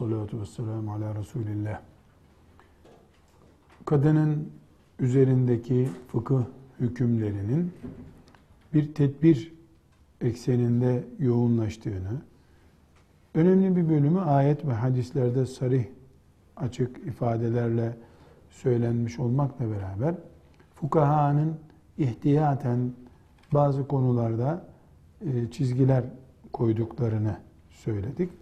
Ve salatu ve selamu ala Resulillah. Kadının üzerindeki fıkıh hükümlerinin bir tedbir ekseninde yoğunlaştığını, önemli bir bölümü ayet ve hadislerde sarih açık ifadelerle söylenmiş olmakla beraber fukahanın ihtiyaten bazı konularda e, çizgiler koyduklarını söyledik.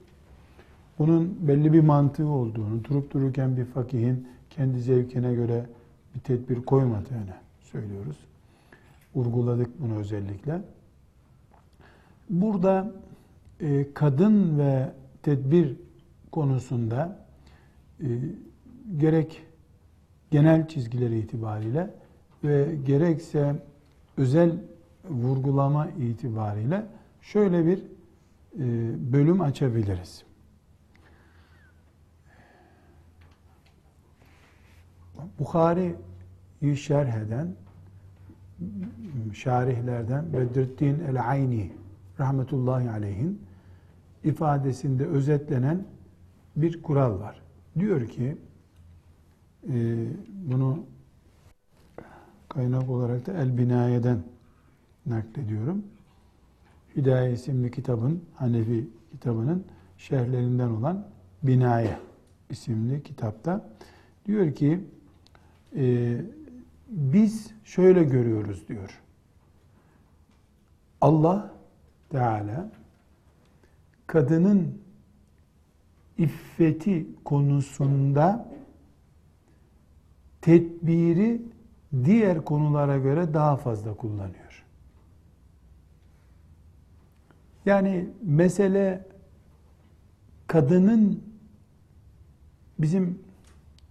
Bunun belli bir mantığı olduğunu, durup dururken bir fakihin kendi zevkine göre bir tedbir koymadığını söylüyoruz. Vurguladık bunu özellikle. Burada e, kadın ve tedbir konusunda e, gerek genel çizgileri itibariyle ve gerekse özel vurgulama itibariyle şöyle bir e, bölüm açabiliriz. Bukhari'yi şerh eden şarihlerden Bedrettin el-Ayni rahmetullahi aleyhin ifadesinde özetlenen bir kural var. Diyor ki e, bunu kaynak olarak da El Binaye'den naklediyorum. Hidaye isimli kitabın, Hanefi kitabının şerhlerinden olan Binaye isimli kitapta diyor ki e, biz şöyle görüyoruz diyor. Allah Teala kadının iffeti konusunda tedbiri diğer konulara göre daha fazla kullanıyor. Yani mesele kadının bizim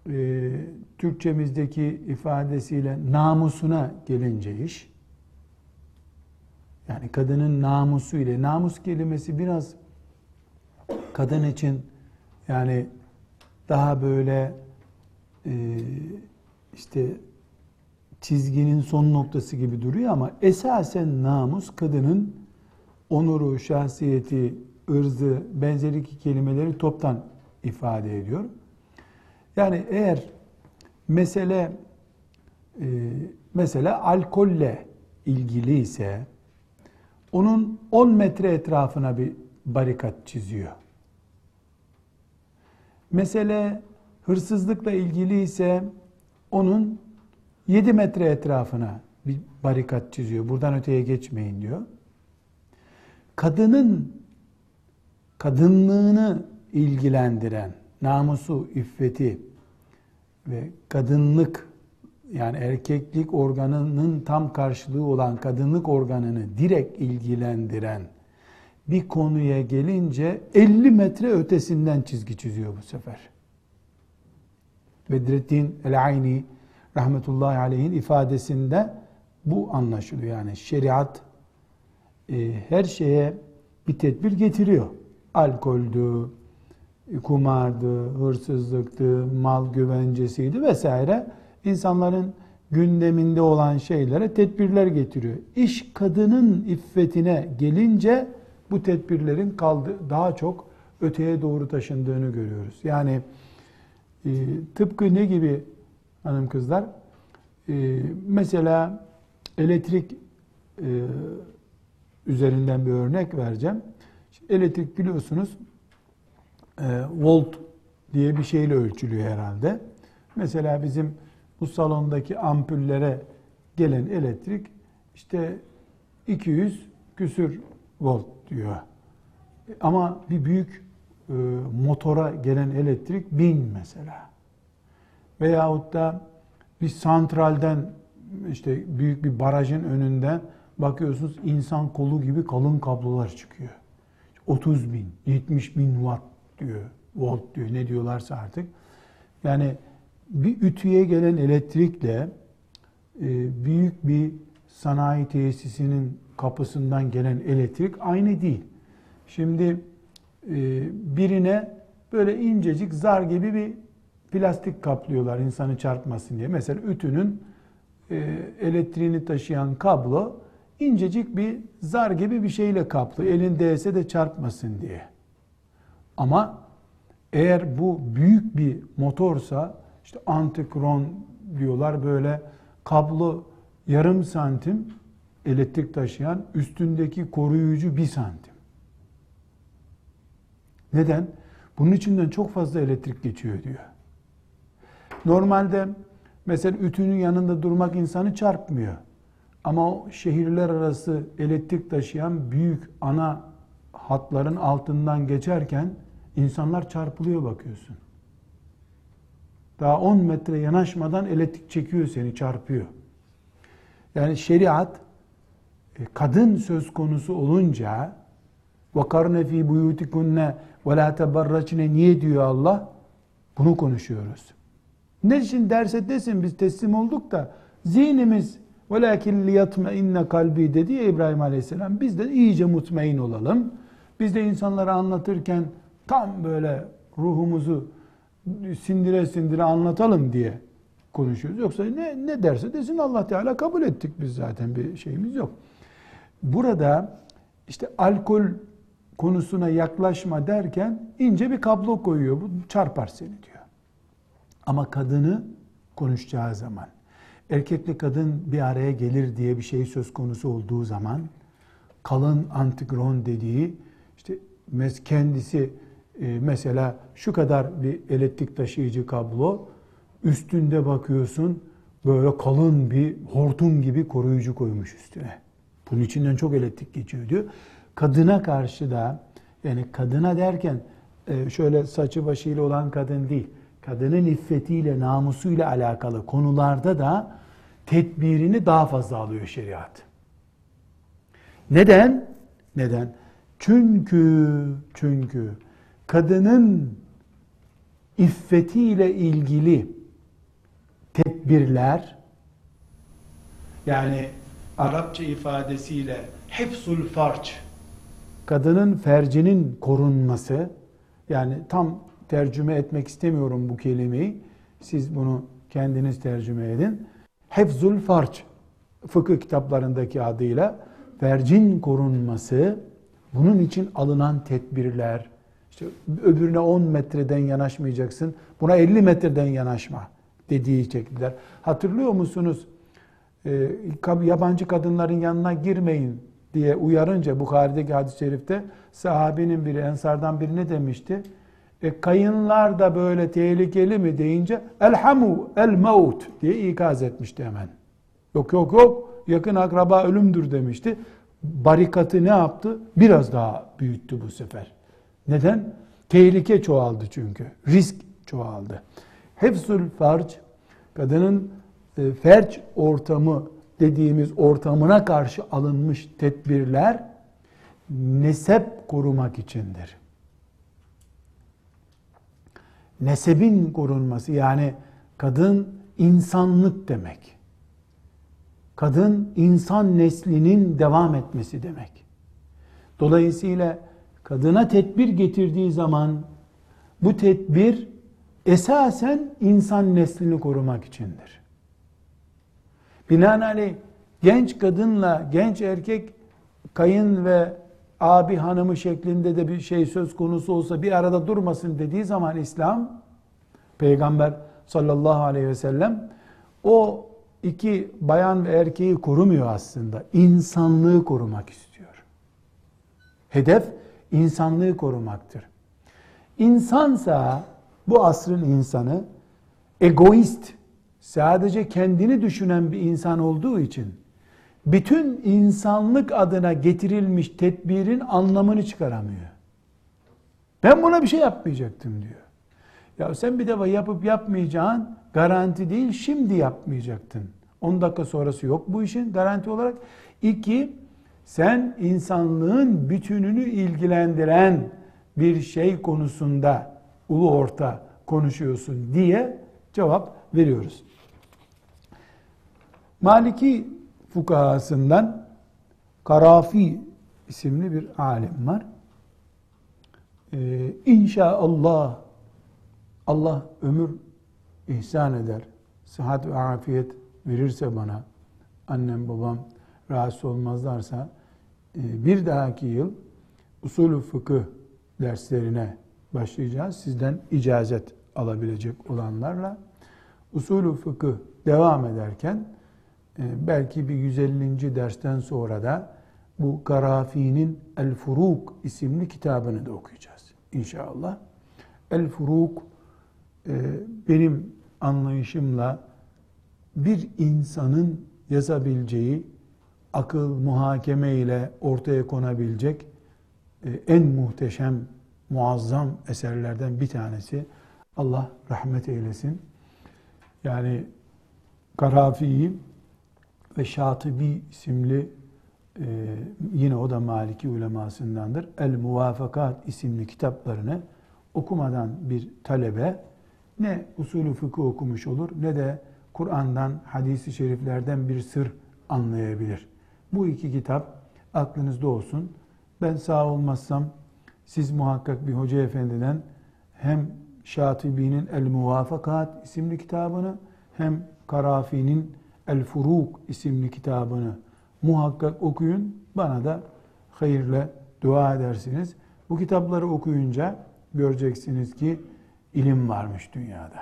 e, Türkçemizdeki ifadesiyle namusuna gelince iş, yani kadının namusu ile namus kelimesi biraz kadın için yani daha böyle e, işte çizginin son noktası gibi duruyor ama esasen namus kadının onuru, şahsiyeti, ırzı, benzeri kelimeleri toptan ifade ediyor. Yani eğer mesele e, mesela alkolle ilgili ise onun 10 metre etrafına bir barikat çiziyor. Mesele hırsızlıkla ilgili ise onun 7 metre etrafına bir barikat çiziyor. Buradan öteye geçmeyin diyor. Kadının kadınlığını ilgilendiren namusu, iffeti ve kadınlık yani erkeklik organının tam karşılığı olan kadınlık organını direkt ilgilendiren bir konuya gelince 50 metre ötesinden çizgi çiziyor bu sefer. Bedrettin el-Ayni rahmetullahi aleyhin ifadesinde bu anlaşılıyor. Yani şeriat e, her şeye bir tedbir getiriyor. Alkoldü, kumardı, hırsızlıktı, mal güvencesiydi vesaire. İnsanların gündeminde olan şeylere tedbirler getiriyor. İş kadının iffetine gelince bu tedbirlerin kaldı daha çok öteye doğru taşındığını görüyoruz. Yani e, tıpkı ne gibi hanım kızlar? E, mesela elektrik e, üzerinden bir örnek vereceğim. Elektrik biliyorsunuz volt diye bir şeyle ölçülüyor herhalde. Mesela bizim bu salondaki ampullere gelen elektrik işte 200 küsür volt diyor. Ama bir büyük e, motora gelen elektrik 1000 mesela. Veyahut da bir santralden işte büyük bir barajın önünden bakıyorsunuz insan kolu gibi kalın kablolar çıkıyor. 30 bin, 70 bin watt diyor, volt diyor ne diyorlarsa artık. Yani bir ütüye gelen elektrikle e, büyük bir sanayi tesisinin kapısından gelen elektrik aynı değil. Şimdi e, birine böyle incecik zar gibi bir plastik kaplıyorlar insanı çarpmasın diye. Mesela ütünün e, elektriğini taşıyan kablo incecik bir zar gibi bir şeyle kaplı. Elin değse de çarpmasın diye. Ama eğer bu büyük bir motorsa işte antikron diyorlar böyle kablo yarım santim elektrik taşıyan üstündeki koruyucu bir santim. Neden? Bunun içinden çok fazla elektrik geçiyor diyor. Normalde mesela ütünün yanında durmak insanı çarpmıyor. Ama o şehirler arası elektrik taşıyan büyük ana hatların altından geçerken insanlar çarpılıyor bakıyorsun. Daha 10 metre yanaşmadan elektrik çekiyor seni, çarpıyor. Yani şeriat e, kadın söz konusu olunca وَقَرْنَ ف۪ي بُيُوتِكُنَّ وَلَا تَبَرَّچْنَ Niye diyor Allah? Bunu konuşuyoruz. Ne için derse desin biz teslim olduk da zihnimiz وَلَاكِنْ لِيَطْمَئِنَّ kalbi dedi ya İbrahim Aleyhisselam. Biz de iyice mutmain olalım. Biz de insanlara anlatırken tam böyle ruhumuzu sindire sindire anlatalım diye konuşuyoruz. Yoksa ne, ne derse desin Allah Teala kabul ettik biz zaten bir şeyimiz yok. Burada işte alkol konusuna yaklaşma derken ince bir kablo koyuyor. Bu çarpar seni diyor. Ama kadını konuşacağı zaman, erkekle kadın bir araya gelir diye bir şey söz konusu olduğu zaman, kalın antigron dediği, işte kendisi mesela şu kadar bir elektrik taşıyıcı kablo, üstünde bakıyorsun böyle kalın bir hortum gibi koruyucu koymuş üstüne. Bunun içinden çok elektrik geçiyor diyor. Kadına karşı da yani kadına derken e, şöyle saçı başıyla olan kadın değil. Kadının iffetiyle, namusuyla alakalı konularda da tedbirini daha fazla alıyor şeriat. Neden? Neden? Çünkü çünkü kadının iffetiyle ilgili tedbirler yani Arapça ifadesiyle hefsul farç kadının fercinin korunması yani tam tercüme etmek istemiyorum bu kelimeyi. Siz bunu kendiniz tercüme edin. Hefzul farç fıkıh kitaplarındaki adıyla fercin korunması bunun için alınan tedbirler işte öbürüne 10 metreden yanaşmayacaksın. Buna 50 metreden yanaşma dediği şekiller. Hatırlıyor musunuz? Ee, yabancı kadınların yanına girmeyin diye uyarınca Bukhari'deki hadis-i şerifte sahabenin biri, ensardan biri ne demişti? E, kayınlar da böyle tehlikeli mi deyince elhamu el maut diye ikaz etmişti hemen. Yok yok yok yakın akraba ölümdür demişti. Barikatı ne yaptı? Biraz daha büyüttü bu sefer. Neden? Tehlike çoğaldı çünkü. Risk çoğaldı. Hefzül farc, kadının e, ferç ortamı dediğimiz ortamına karşı alınmış tedbirler nesep korumak içindir. Nesebin korunması yani kadın insanlık demek. Kadın insan neslinin devam etmesi demek. Dolayısıyla kadına tedbir getirdiği zaman bu tedbir esasen insan neslini korumak içindir. Binaenaleyh genç kadınla genç erkek kayın ve abi hanımı şeklinde de bir şey söz konusu olsa bir arada durmasın dediği zaman İslam Peygamber sallallahu aleyhi ve sellem o iki bayan ve erkeği korumuyor aslında. İnsanlığı korumak istiyor. Hedef insanlığı korumaktır. İnsansa bu asrın insanı egoist, sadece kendini düşünen bir insan olduğu için bütün insanlık adına getirilmiş tedbirin anlamını çıkaramıyor. Ben buna bir şey yapmayacaktım diyor. Ya sen bir defa yapıp yapmayacağın garanti değil, şimdi yapmayacaktın. 10 dakika sonrası yok bu işin garanti olarak. İki, sen insanlığın bütününü ilgilendiren bir şey konusunda ulu orta konuşuyorsun diye cevap veriyoruz. Maliki fukahasından Karafi isimli bir alim var. Ee, inşallah Allah ömür ihsan eder, sıhhat ve afiyet verirse bana, annem babam rahatsız olmazlarsa e, bir dahaki yıl usulü fıkıh derslerine başlayacağız. Sizden icazet alabilecek olanlarla usulü fıkıh devam ederken e, belki bir 150. dersten sonra da bu Karafi'nin El Furuk isimli kitabını da okuyacağız inşallah. El Furuk e, benim anlayışımla bir insanın yazabileceği akıl muhakeme ile ortaya konabilecek e, en muhteşem, muazzam eserlerden bir tanesi. Allah rahmet eylesin. Yani Karafi'yi ve Şatibi isimli e, yine o da Maliki ulemasındandır. El Muvafakat isimli kitaplarını okumadan bir talebe ne usulü fıkıh okumuş olur ne de Kur'an'dan, hadisi şeriflerden bir sır anlayabilir. Bu iki kitap aklınızda olsun. Ben sağ olmazsam siz muhakkak bir hoca efendiden hem Şatibi'nin El Muvafakat isimli kitabını hem Karafi'nin El Furuk isimli kitabını muhakkak okuyun. Bana da hayırla dua edersiniz. Bu kitapları okuyunca göreceksiniz ki ilim varmış dünyada.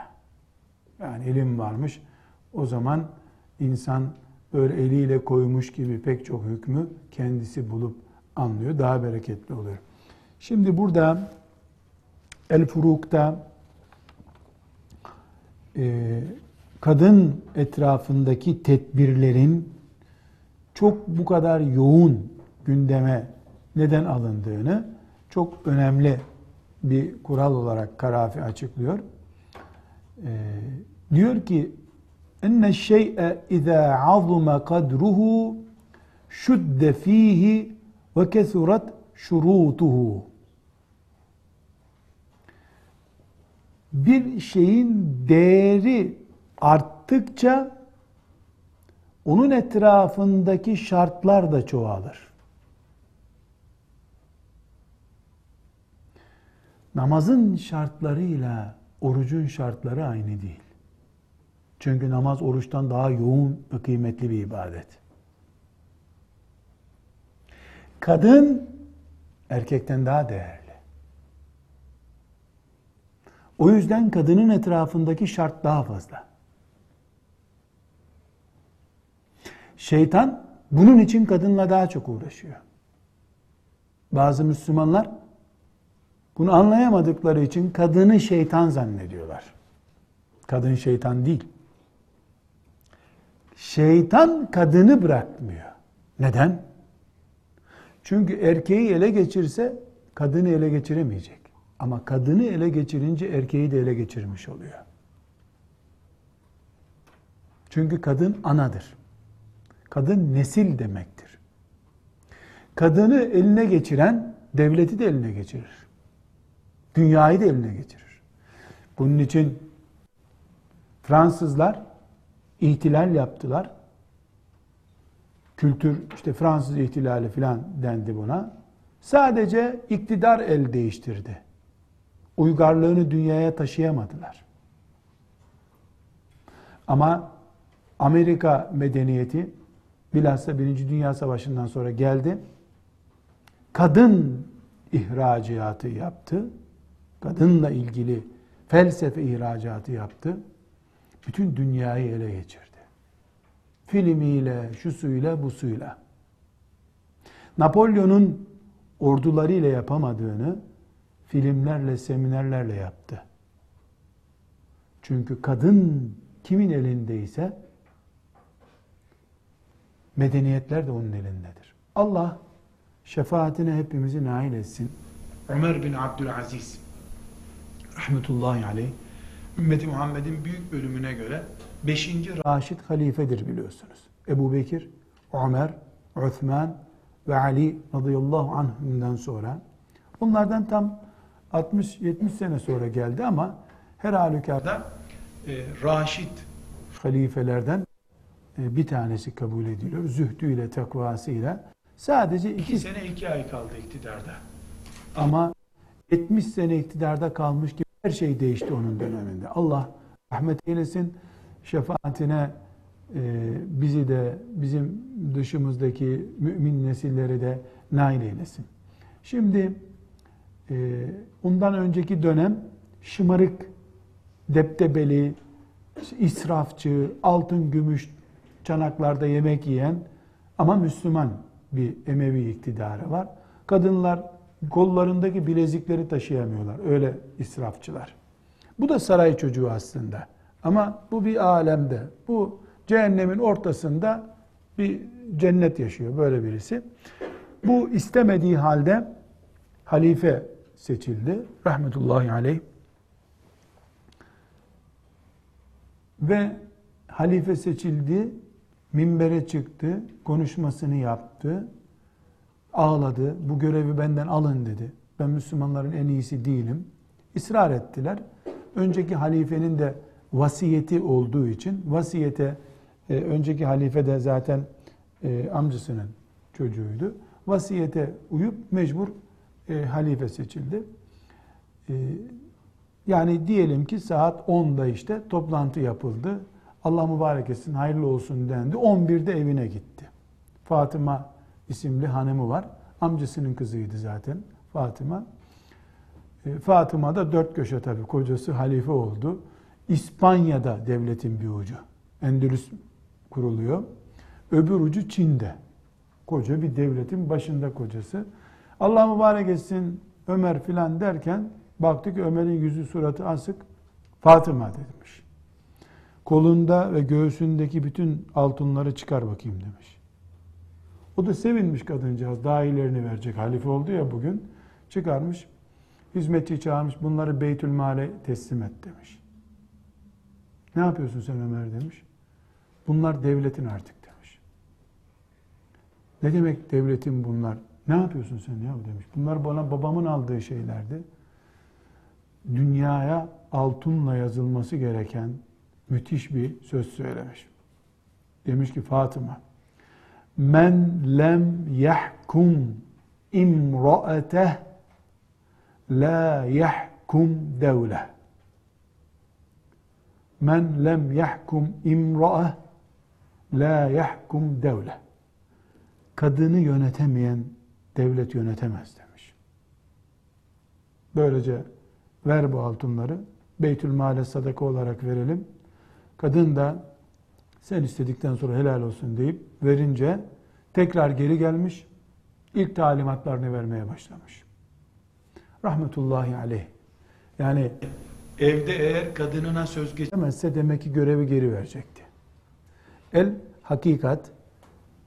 Yani ilim varmış. O zaman insan böyle eliyle koymuş gibi pek çok hükmü kendisi bulup anlıyor. Daha bereketli oluyor. Şimdi burada El Furuk'ta e, kadın etrafındaki tedbirlerin çok bu kadar yoğun gündeme neden alındığını çok önemli bir kural olarak Karafi açıklıyor. Ee, diyor ki enne şey'e izâ azuma kadruhu şudde fihi ve kesurat şurutuhu. Bir şeyin değeri arttıkça onun etrafındaki şartlar da çoğalır. Namazın şartlarıyla orucun şartları aynı değil. Çünkü namaz oruçtan daha yoğun ve kıymetli bir ibadet. Kadın erkekten daha değerli. O yüzden kadının etrafındaki şart daha fazla. Şeytan bunun için kadınla daha çok uğraşıyor. Bazı Müslümanlar bunu anlayamadıkları için kadını şeytan zannediyorlar. Kadın şeytan değil. Şeytan kadını bırakmıyor. Neden? Çünkü erkeği ele geçirse kadını ele geçiremeyecek. Ama kadını ele geçirince erkeği de ele geçirmiş oluyor. Çünkü kadın anadır. Kadın nesil demektir. Kadını eline geçiren devleti de eline geçirir. Dünyayı da eline geçirir. Bunun için Fransızlar ihtilal yaptılar. Kültür işte Fransız ihtilali filan dendi buna. Sadece iktidar el değiştirdi. Uygarlığını dünyaya taşıyamadılar. Ama Amerika medeniyeti bilhassa Birinci Dünya Savaşı'ndan sonra geldi. Kadın ihracatı yaptı. Kadınla ilgili felsefe ihracatı yaptı. Bütün dünyayı ele geçirdi. Filmiyle, şu suyla, bu suyla. Napolyon'un ordularıyla yapamadığını filmlerle, seminerlerle yaptı. Çünkü kadın kimin elindeyse medeniyetler de onun elindedir. Allah şefaatine hepimizi nail etsin. Ömer bin Abdülaziz rahmetullahi aleyh ümmeti Muhammed'in büyük bölümüne göre 5. Raşid halifedir biliyorsunuz. Ebu Bekir, Ömer, Osman ve Ali radıyallahu anhümden sonra bunlardan tam 60-70 sene sonra geldi ama her halükarda e, Raşid halifelerden e, bir tanesi kabul ediliyor. Zühdüyle, takvasıyla. Sadece iki sene iki ay kaldı iktidarda. Ama 70 sene iktidarda kalmış gibi her şey değişti onun döneminde. Allah rahmet eylesin, şefaatine e, bizi de bizim dışımızdaki mümin nesilleri de nail eylesin. Şimdi e, ondan önceki dönem şımarık, deptebeli, israfçı, altın gümüş çanaklarda yemek yiyen ama Müslüman bir Emevi iktidarı var. Kadınlar kollarındaki bilezikleri taşıyamıyorlar. Öyle israfçılar. Bu da saray çocuğu aslında. Ama bu bir alemde. Bu cehennemin ortasında bir cennet yaşıyor böyle birisi. Bu istemediği halde halife seçildi. Rahmetullahi aleyh. Ve halife seçildi, minbere çıktı, konuşmasını yaptı, ağladı, bu görevi benden alın dedi. Ben Müslümanların en iyisi değilim. İsrar ettiler. Önceki halifenin de vasiyeti olduğu için vasiyete e, önceki halife de zaten e, amcasının çocuğuydu. Vasiyete uyup mecbur e, halife seçildi. E, yani diyelim ki saat 10'da işte toplantı yapıldı. Allah mübarek etsin, hayırlı olsun dendi. 11'de evine gitti. Fatıma isimli hanımı var. Amcasının kızıydı zaten Fatıma. E, Fatıma da dört köşe tabii. Kocası halife oldu. İspanya'da devletin bir ucu. Endülüs kuruluyor. Öbür ucu Çin'de. Koca bir devletin başında kocası. Allah mübarek etsin Ömer filan derken baktık Ömer'in yüzü suratı asık. Fatıma demiş. Kolunda ve göğsündeki bütün altınları çıkar bakayım demiş. O da sevinmiş kadıncağız. Daha iyilerini verecek. Halife oldu ya bugün. Çıkarmış. Hizmetçi çağırmış. Bunları Beytül Mal'e teslim et demiş. Ne yapıyorsun sen Ömer demiş. Bunlar devletin artık demiş. Ne demek devletin bunlar? Ne yapıyorsun sen ya demiş. Bunlar bana babamın aldığı şeylerdi. Dünyaya altınla yazılması gereken müthiş bir söz söylemiş. Demiş ki Fatıma Men lem yahkum imraateh la yahkum devle. Men lem yahkum imraah la yahkum devle. Kadını yönetemeyen devlet yönetemez demiş. Böylece ver bu altınları Beytül Mal'e sadaka olarak verelim. Kadın da sen istedikten sonra helal olsun deyip verince tekrar geri gelmiş. ilk talimatlarını vermeye başlamış. Rahmetullahi aleyh. Yani evde eğer kadınına söz geçemezse demek ki görevi geri verecekti. El hakikat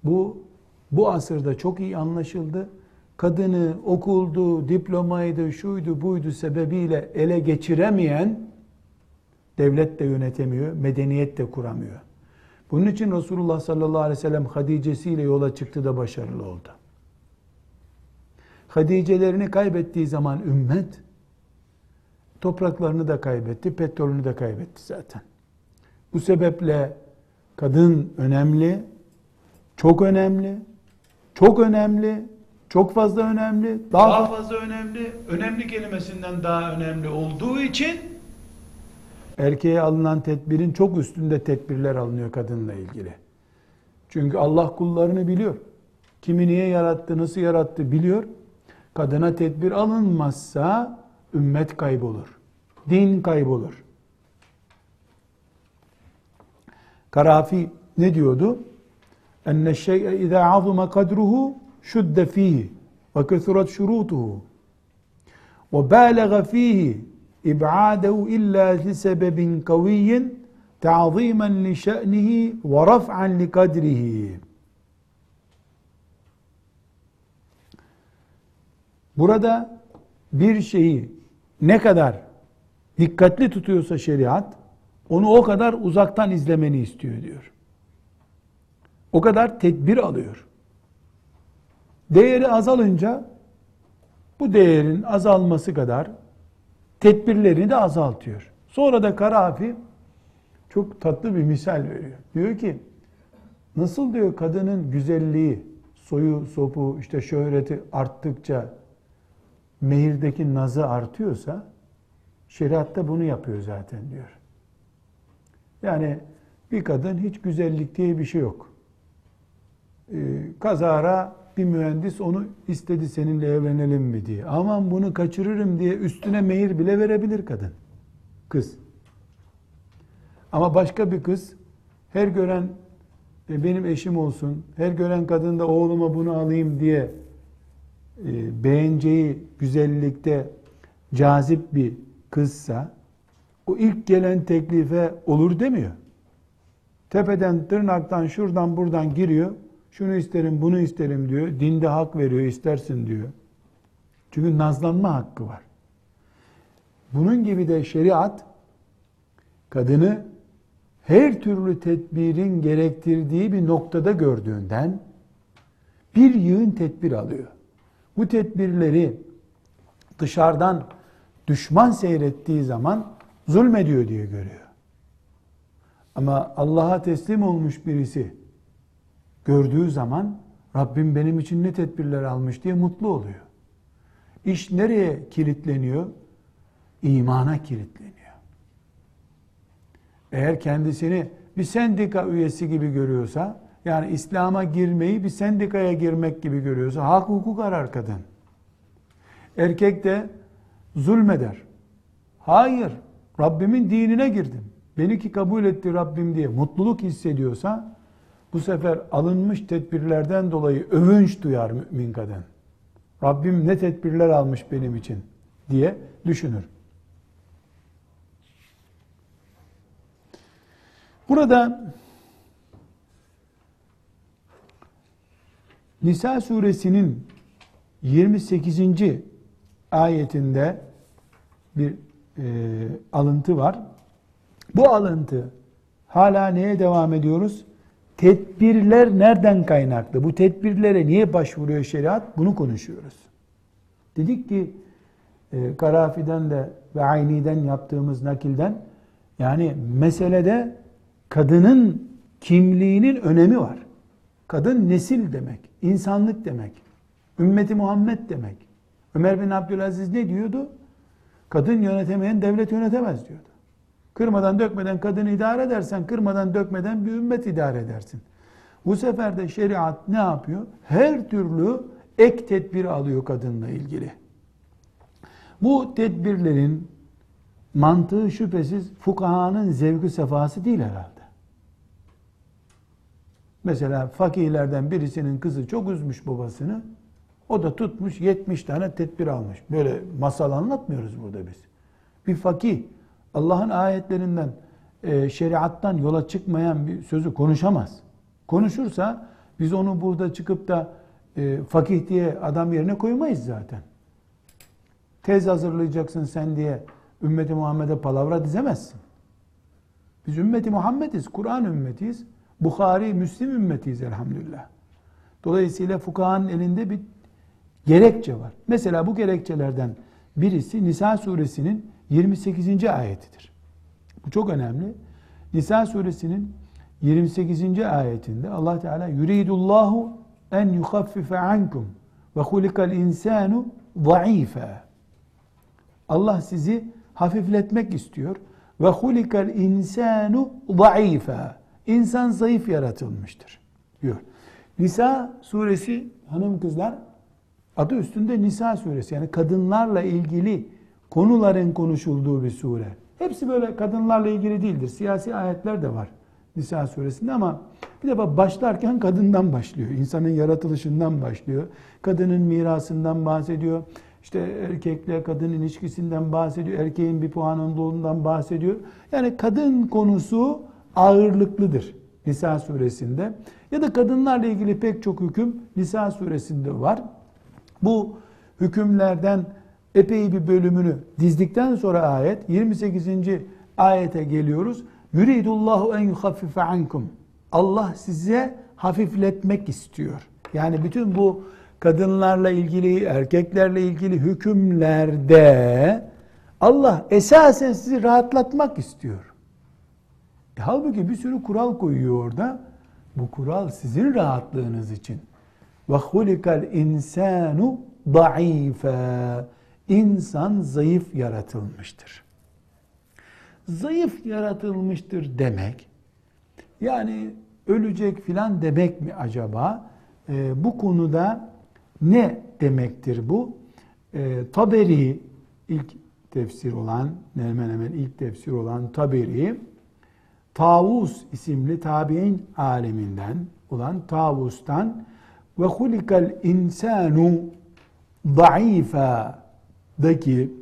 bu bu asırda çok iyi anlaşıldı. Kadını okuldu, diplomaydı, şuydu, buydu sebebiyle ele geçiremeyen devlet de yönetemiyor, medeniyet de kuramıyor. Bunun için Resulullah sallallahu aleyhi ve sellem Hadice'siyle yola çıktı da başarılı oldu. Hadicelerini kaybettiği zaman ümmet topraklarını da kaybetti, petrolünü de kaybetti zaten. Bu sebeple kadın önemli, çok önemli, çok önemli, çok fazla önemli, daha, daha fazla önemli, önemli kelimesinden daha önemli olduğu için erkeğe alınan tedbirin çok üstünde tedbirler alınıyor kadınla ilgili. Çünkü Allah kullarını biliyor. Kimi niye yarattı, nasıl yarattı biliyor. Kadına tedbir alınmazsa ümmet kaybolur. Din kaybolur. Karafi ne diyordu? Enne şey'e izâ azuma kadruhu şudde fihi ve kethurat şurutuhu ve bâlega fihi kaviyyin ta'zimen li şe'nihi ve raf'an li kadrihi. Burada bir şeyi ne kadar dikkatli tutuyorsa şeriat, onu o kadar uzaktan izlemeni istiyor diyor. O kadar tedbir alıyor. Değeri azalınca bu değerin azalması kadar tedbirlerini de azaltıyor. Sonra da Karafi çok tatlı bir misal veriyor. Diyor ki nasıl diyor kadının güzelliği, soyu, sopu, işte şöhreti arttıkça mehirdeki nazı artıyorsa şeriatta bunu yapıyor zaten diyor. Yani Bir kadın hiç güzellik diye bir şey yok. Ee, kazara bir mühendis onu istedi seninle evlenelim mi diye. Aman bunu kaçırırım diye üstüne mehir bile verebilir kadın. Kız. Ama başka bir kız her gören e, benim eşim olsun, her gören kadın da oğluma bunu alayım diye e, beğeneceği güzellikte cazip bir kızsa o ilk gelen teklife olur demiyor. Tepeden, tırnaktan, şuradan, buradan giriyor. Şunu isterim, bunu isterim diyor. Dinde hak veriyor, istersin diyor. Çünkü nazlanma hakkı var. Bunun gibi de şeriat kadını her türlü tedbirin gerektirdiği bir noktada gördüğünden bir yığın tedbir alıyor. Bu tedbirleri dışarıdan düşman seyrettiği zaman zulmediyor diye görüyor. Ama Allah'a teslim olmuş birisi gördüğü zaman Rabbim benim için ne tedbirler almış diye mutlu oluyor. İş nereye kilitleniyor? İmana kilitleniyor. Eğer kendisini bir sendika üyesi gibi görüyorsa, yani İslam'a girmeyi bir sendikaya girmek gibi görüyorsa, hak hukuk arar kadın. Erkek de zulmeder. Hayır, Rabbimin dinine girdim. Beni ki kabul etti Rabbim diye mutluluk hissediyorsa, bu sefer alınmış tedbirlerden dolayı övünç duyar mümin kadın. Rabbim ne tedbirler almış benim için diye düşünür. Burada Nisa suresinin 28. ayetinde bir e, alıntı var. Bu alıntı hala neye devam ediyoruz? Tedbirler nereden kaynaklı? Bu tedbirlere niye başvuruyor şeriat? Bunu konuşuyoruz. Dedik ki e, Karafi'den de ve Ayni'den yaptığımız nakilden yani meselede kadının kimliğinin önemi var. Kadın nesil demek, insanlık demek, ümmeti Muhammed demek. Ömer bin Abdülaziz ne diyordu? Kadın yönetemeyen devlet yönetemez diyordu. Kırmadan dökmeden kadını idare edersen, kırmadan dökmeden bir ümmet idare edersin. Bu sefer de şeriat ne yapıyor? Her türlü ek tedbir alıyor kadınla ilgili. Bu tedbirlerin mantığı şüphesiz fukahanın zevki sefası değil herhalde. Mesela fakirlerden birisinin kızı çok üzmüş babasını. O da tutmuş 70 tane tedbir almış. Böyle masal anlatmıyoruz burada biz. Bir fakir Allah'ın ayetlerinden, e, şeriattan yola çıkmayan bir sözü konuşamaz. Konuşursa biz onu burada çıkıp da e, fakih diye adam yerine koymayız zaten. Tez hazırlayacaksın sen diye ümmeti Muhammed'e palavra dizemezsin. Biz ümmeti Muhammediz, Kur'an ümmetiyiz. Bukhari, Müslim ümmetiyiz elhamdülillah. Dolayısıyla fukahanın elinde bir gerekçe var. Mesela bu gerekçelerden birisi Nisa suresinin 28. ayetidir. Bu çok önemli. Nisa suresinin 28. ayetinde Allah Teala yuridullahu en yukhaffife ankum ve hulikal insanu zayıfa. Allah sizi hafifletmek istiyor. Ve hulikal insanu zayıfa. İnsan zayıf yaratılmıştır diyor. Nisa suresi hanım kızlar adı üstünde Nisa suresi yani kadınlarla ilgili konuların konuşulduğu bir sure. Hepsi böyle kadınlarla ilgili değildir. Siyasi ayetler de var Nisa suresinde ama bir defa başlarken kadından başlıyor. İnsanın yaratılışından başlıyor. Kadının mirasından bahsediyor. İşte erkekle kadın ilişkisinden bahsediyor. Erkeğin bir puanındığından bahsediyor. Yani kadın konusu ağırlıklıdır Nisa suresinde. Ya da kadınlarla ilgili pek çok hüküm Nisa suresinde var. Bu hükümlerden epey bir bölümünü dizdikten sonra ayet 28. ayete geliyoruz. Yuridullahu en yuhaffife ankum. Allah size hafifletmek istiyor. Yani bütün bu kadınlarla ilgili, erkeklerle ilgili hükümlerde Allah esasen sizi rahatlatmak istiyor. E, halbuki bir sürü kural koyuyor orada. Bu kural sizin rahatlığınız için. Ve hulikal insanu da'ife. İnsan zayıf yaratılmıştır. Zayıf yaratılmıştır demek, Yani ölecek filan demek mi acaba? E, bu konuda ne demektir bu? E, Taberi ilk tefsir olan, hemen hemen ilk tefsir olan Taberi, Tavus isimli tabi'in aleminden olan Tavus'tan ve hulikal insanu da'ifa daki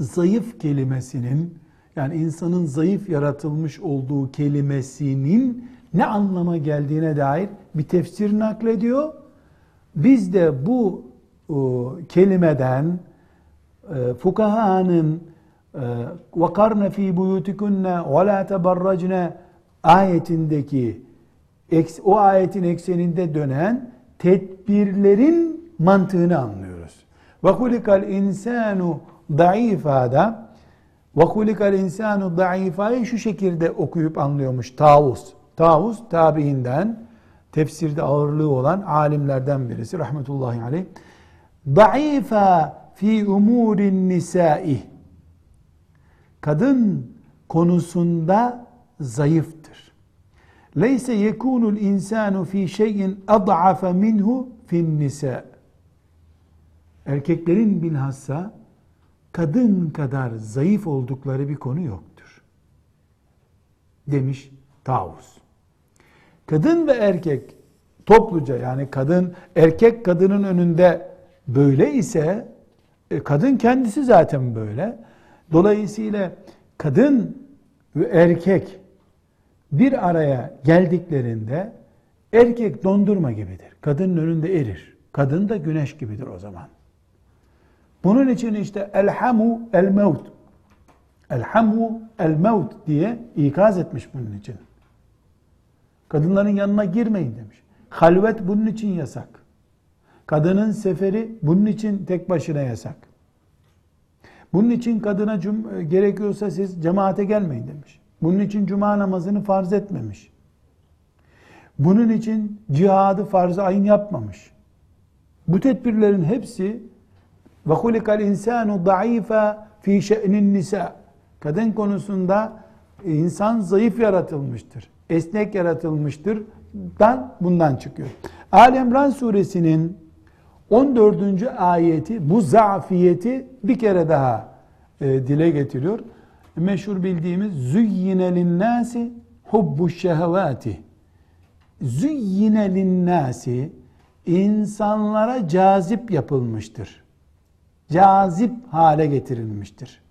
zayıf kelimesinin yani insanın zayıf yaratılmış olduğu kelimesinin ne anlama geldiğine dair bir tefsir naklediyor. Biz de bu o, kelimeden e, fukahanın وَقَرْنَ ف۪ي بُيُوتِكُنَّ وَلَا تَبَرَّجْنَ ayetindeki o ayetin ekseninde dönen tedbirlerin mantığını Ve hulikal insanu daifada ve hulikal insanu daifayı şu şekilde okuyup anlıyormuş Tavus. Tavus tabiinden tefsirde ağırlığı olan alimlerden birisi rahmetullahi aleyh. Daifa fi umurin nisai. Kadın konusunda zayıftır. Leyse yekunul insanu fi şeyin ad'afa minhu fin nisa. Erkeklerin bilhassa kadın kadar zayıf oldukları bir konu yoktur. Demiş Tavus. Kadın ve erkek topluca yani kadın erkek kadının önünde böyle ise e, kadın kendisi zaten böyle. Dolayısıyla kadın ve erkek bir araya geldiklerinde erkek dondurma gibidir. Kadının önünde erir. Kadın da güneş gibidir o zaman. Bunun için işte elhamu el mevt. Elhamu el mevt diye ikaz etmiş bunun için. Kadınların yanına girmeyin demiş. Halvet bunun için yasak. Kadının seferi bunun için tek başına yasak. Bunun için kadına cum- gerekiyorsa siz cemaate gelmeyin demiş. Bunun için cuma namazını farz etmemiş. Bunun için cihadı farz-ı ayın yapmamış. Bu tedbirlerin hepsi ve hulikal insanu da'ifa fi şe'nin nisa. Kadın konusunda insan zayıf yaratılmıştır. Esnek yaratılmıştır. Dan bundan çıkıyor. Ali İmran suresinin 14. ayeti bu zafiyeti bir kere daha e, dile getiriyor. Meşhur bildiğimiz züyyine linnâsi hubbu şehevâti. Züyyine linnâsi insanlara cazip yapılmıştır. Cazip hale getirilmiştir.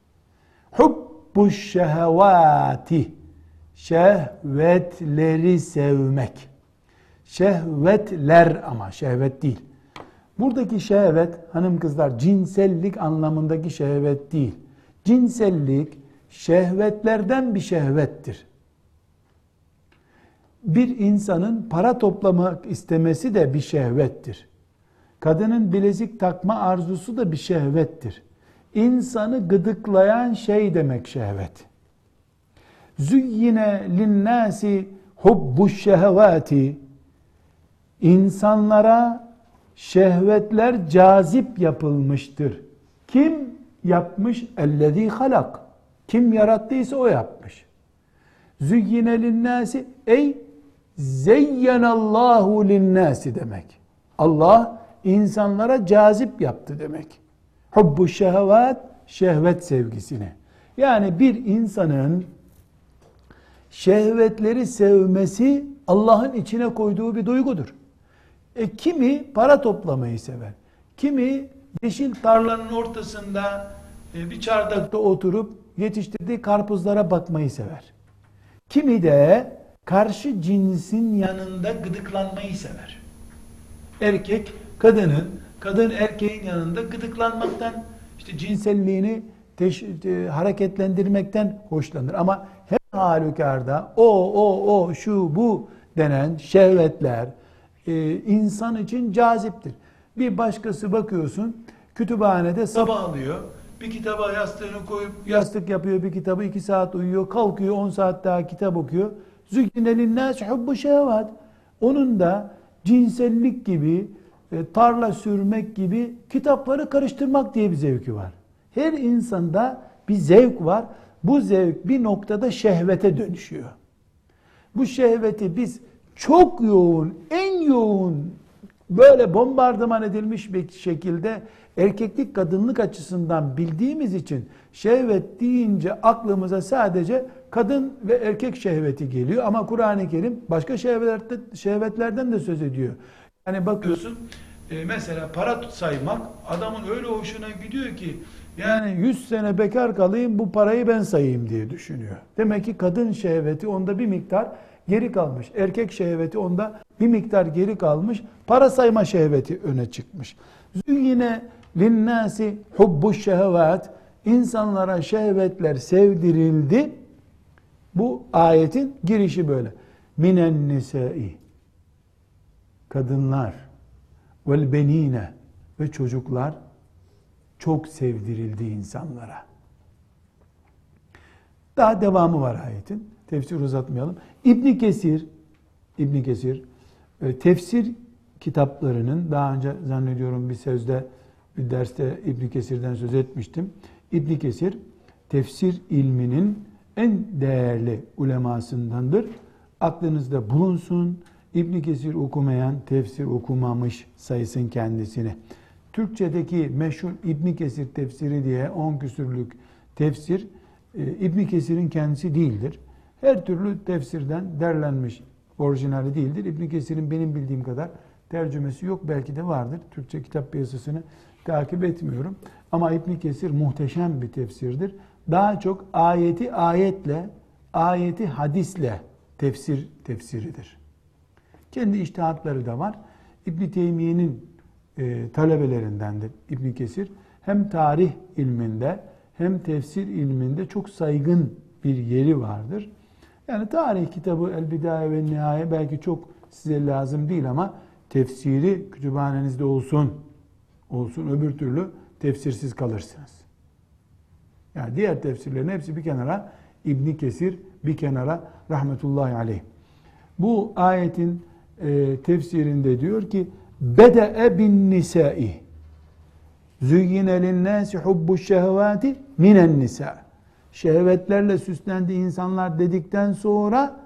Hubbu şehevâti şehvetleri sevmek. Şehvetler ama şehvet değil. Buradaki şehvet hanım kızlar cinsellik anlamındaki şehvet değil. Cinsellik şehvetlerden bir şehvettir. Bir insanın para toplamak istemesi de bir şehvettir. Kadının bilezik takma arzusu da bir şehvettir. İnsanı gıdıklayan şey demek şehvet. Züyyine linnâsi hubbu şehvati insanlara şehvetler cazip yapılmıştır. Kim yapmış? Ellezî halak. Kim yarattıysa o yapmış. Züyyine linnâsi ey zeyyenallahu linnâsi demek. Allah insanlara cazip yaptı demek. Hubbu şehvat şehvet sevgisine. Yani bir insanın şehvetleri sevmesi Allah'ın içine koyduğu bir duygudur. E, kimi para toplamayı sever. Kimi yeşil tarlanın ortasında e, bir çardakta oturup yetiştirdiği karpuzlara bakmayı sever. Kimi de karşı cinsin yanında gıdıklanmayı sever. Erkek kadının, kadın erkeğin yanında gıdıklanmaktan, işte cinselliğini teş, e, hareketlendirmekten hoşlanır. Ama her halükarda o, o, o, şu, bu denen şehvetler, e, insan için caziptir. Bir başkası bakıyorsun kütüphanede sabah alıyor. Bir kitaba yastığını koyup yastık yapıyor bir kitabı iki saat uyuyor. Kalkıyor on saat daha kitap okuyor. Zükkine linnâs hubbu şehvat. Onun da cinsellik gibi, tarla sürmek gibi kitapları karıştırmak diye bir zevki var. Her insanda bir zevk var. Bu zevk bir noktada şehvete dönüşüyor. Bu şehveti biz çok yoğun, en yoğun böyle bombardıman edilmiş bir şekilde erkeklik kadınlık açısından bildiğimiz için şehvet deyince aklımıza sadece kadın ve erkek şehveti geliyor ama Kur'an-ı Kerim başka şehvetlerden de söz ediyor. Yani bakıyorsun e, mesela para saymak adamın öyle hoşuna gidiyor ki yani 100 sene bekar kalayım bu parayı ben sayayım diye düşünüyor. Demek ki kadın şehveti onda bir miktar geri kalmış. Erkek şehveti onda bir miktar geri kalmış. Para sayma şehveti öne çıkmış. Yine linnâsi hubbu şehvat insanlara şehvetler sevdirildi. Bu ayetin girişi böyle. Minen nisai kadınlar vel benine ve çocuklar çok sevdirildi insanlara. Daha devamı var ayetin. Tefsir uzatmayalım. İbn Kesir İbn Kesir e, tefsir kitaplarının daha önce zannediyorum bir sözde bir derste İbn Kesir'den söz etmiştim. İbn Kesir tefsir ilminin en değerli ulemasındandır. Aklınızda bulunsun. İbn Kesir okumayan, tefsir okumamış sayısın kendisini. Türkçedeki meşhur İbn Kesir tefsiri diye 10 küsürlük tefsir e, İbn Kesir'in kendisi değildir. Her türlü tefsirden derlenmiş orijinali değildir. İbn Kesir'in benim bildiğim kadar tercümesi yok. Belki de vardır. Türkçe kitap piyasasını takip etmiyorum. Ama İbn Kesir muhteşem bir tefsirdir. Daha çok ayeti ayetle, ayeti hadisle tefsir tefsiridir. Kendi iştihatları da var. İbn Teymiye'nin e, talebelerindendir İbn Kesir. Hem tarih ilminde hem tefsir ilminde çok saygın bir yeri vardır. Yani tarih kitabı El Bidaye ve Nihaye belki çok size lazım değil ama tefsiri kütüphanenizde olsun. Olsun öbür türlü tefsirsiz kalırsınız. Yani diğer tefsirlerin hepsi bir kenara, İbn Kesir bir kenara rahmetullahi aleyh. Bu ayetin e, tefsirinde diyor ki bede'e bin nisai züyyine linnâsi hubbu şehvâti minen nisa şehvetlerle süslendi insanlar dedikten sonra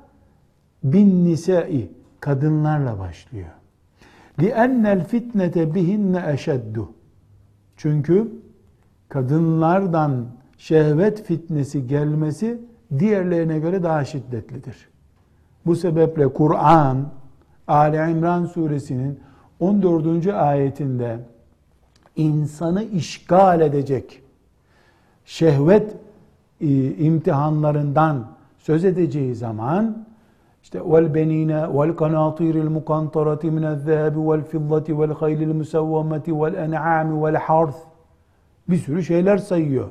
bin nisai kadınlarla başlıyor. لِأَنَّ الْفِتْنَةَ بِهِنَّ eşeddu. Çünkü kadınlardan şehvet fitnesi gelmesi diğerlerine göre daha şiddetlidir. Bu sebeple Kur'an Ali İmran suresinin 14. ayetinde insanı işgal edecek şehvet e, imtihanlarından söz edeceği zaman işte vel benine vel kanatiril mukantarati minel zehebi vel fiddati vel haylil musavvamati vel en'ami vel harth bir sürü şeyler sayıyor.